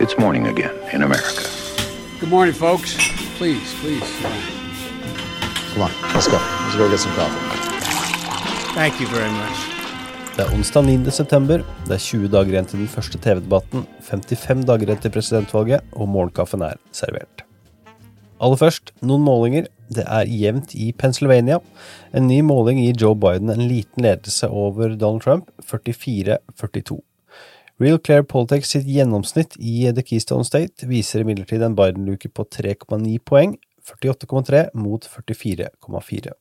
It's morning again in America. Good morning, folks. Please, please. Come on, let's go. Let's go get some coffee. Thank you very much. Det er onsdag 9. september. Det er 20 dager igjen til den første TV-debatten, 55 dager etter presidentvalget, og morgenkaffen er servert. Aller først, noen målinger. Det er jevnt i Pennsylvania. En ny måling gir Joe Biden en liten ledelse over Donald Trump, 44-42. Real Clear Politics sitt gjennomsnitt i The Keystone State viser imidlertid en Biden-luke på 3,9 poeng, 48,3 mot 44,4.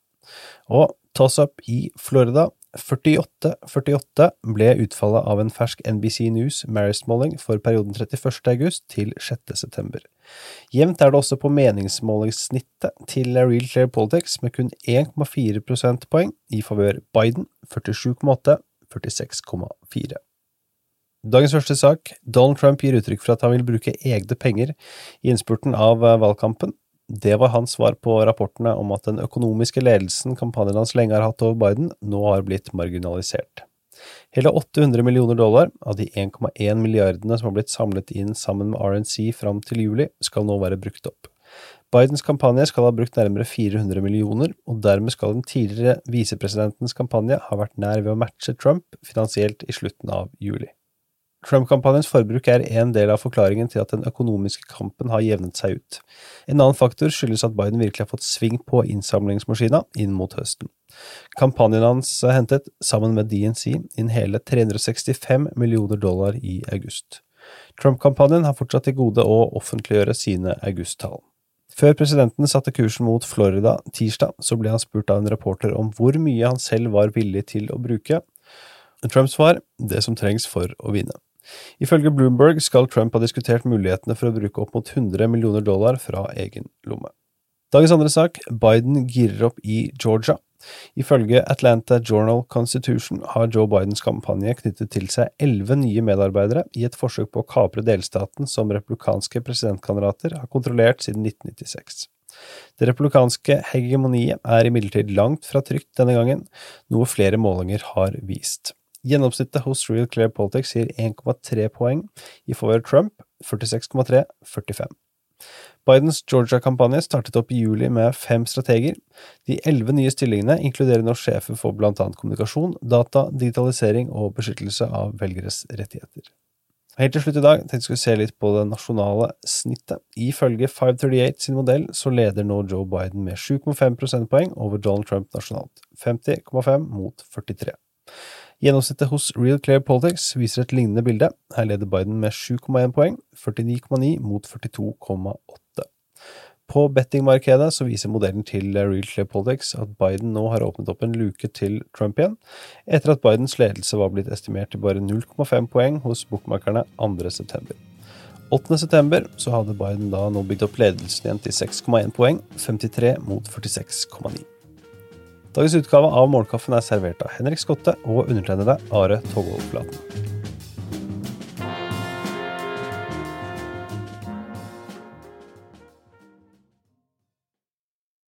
Og toss-up i Florida, 48-48 ble utfallet av en fersk NBC News Marist-måling for perioden 31. august til 6. september. Jevnt er det også på meningsmålingssnittet til Real Clear Politics med kun 1,4 prosentpoeng i favør Biden, 47,8, 46,4. Dagens første sak. Donald Trump gir uttrykk for at han vil bruke egne penger i innspurten av eh, valgkampen. Det var hans svar på rapportene om at den økonomiske ledelsen kampanjen hans lenge har hatt over Biden, nå har blitt marginalisert. Hele 800 millioner dollar av de 1,1 milliardene som har blitt samlet inn sammen med RNC fram til juli, skal nå være brukt opp. Bidens kampanje skal ha brukt nærmere 400 millioner, og dermed skal den tidligere visepresidentens kampanje ha vært nær ved å matche Trump finansielt i slutten av juli. Trump-kampanjens forbruk er en del av forklaringen til at den økonomiske kampen har jevnet seg ut. En annen faktor skyldes at Biden virkelig har fått sving på innsamlingsmaskina inn mot høsten. Kampanjen hans hentet, sammen med DNC, inn hele 365 millioner dollar i august. Trump-kampanjen har fortsatt til gode å offentliggjøre sine augusttall. Før presidenten satte kursen mot Florida tirsdag, så ble han spurt av en reporter om hvor mye han selv var villig til å bruke. Trumps svar det som trengs for å vinne. Ifølge Bloomberg skal Trump ha diskutert mulighetene for å bruke opp mot 100 millioner dollar fra egen lomme. Dagens andre sak, Biden girer opp i Georgia. Ifølge Atlanta Journal Constitution har Joe Bidens kampanje knyttet til seg elleve nye medarbeidere i et forsøk på å kapre delstaten som republikanske presidentkandidater har kontrollert siden 1996. Det republikanske hegemoniet er imidlertid langt fra trygt denne gangen, noe flere målinger har vist. Gjennomsnittet hos Real Clear Politics gir 1,3 poeng i favør Trump, 46,3-45. Bidens Georgia-kampanje startet opp i juli med fem strateger. De elleve nye stillingene inkluderer nå sjefer for blant annet kommunikasjon, data, digitalisering og beskyttelse av velgeres rettigheter. Helt til slutt i dag tenkte jeg se litt på det nasjonale snittet. Ifølge 538 sin modell så leder nå Joe Biden med 7,5 prosentpoeng over Donald Trump nasjonalt, 50,5 mot 43. Gjennomsnittet hos Real Clear Politics viser et lignende bilde. Her leder Biden med 7,1 poeng, 49,9 mot 42,8. På bettingmarkedet så viser modellen til Real Clear Politics at Biden nå har åpnet opp en luke til Trump igjen, etter at Bidens ledelse var blitt estimert til bare 0,5 poeng hos bookmakerne 2. september. 8. september så hadde Biden da nå bygd opp ledelsen igjen til 6,1 poeng, 53 mot 46,9. Dagens utgave av Morgenkaffen er servert av Henrik Skotte og undertegnede Are Togvold Flaten.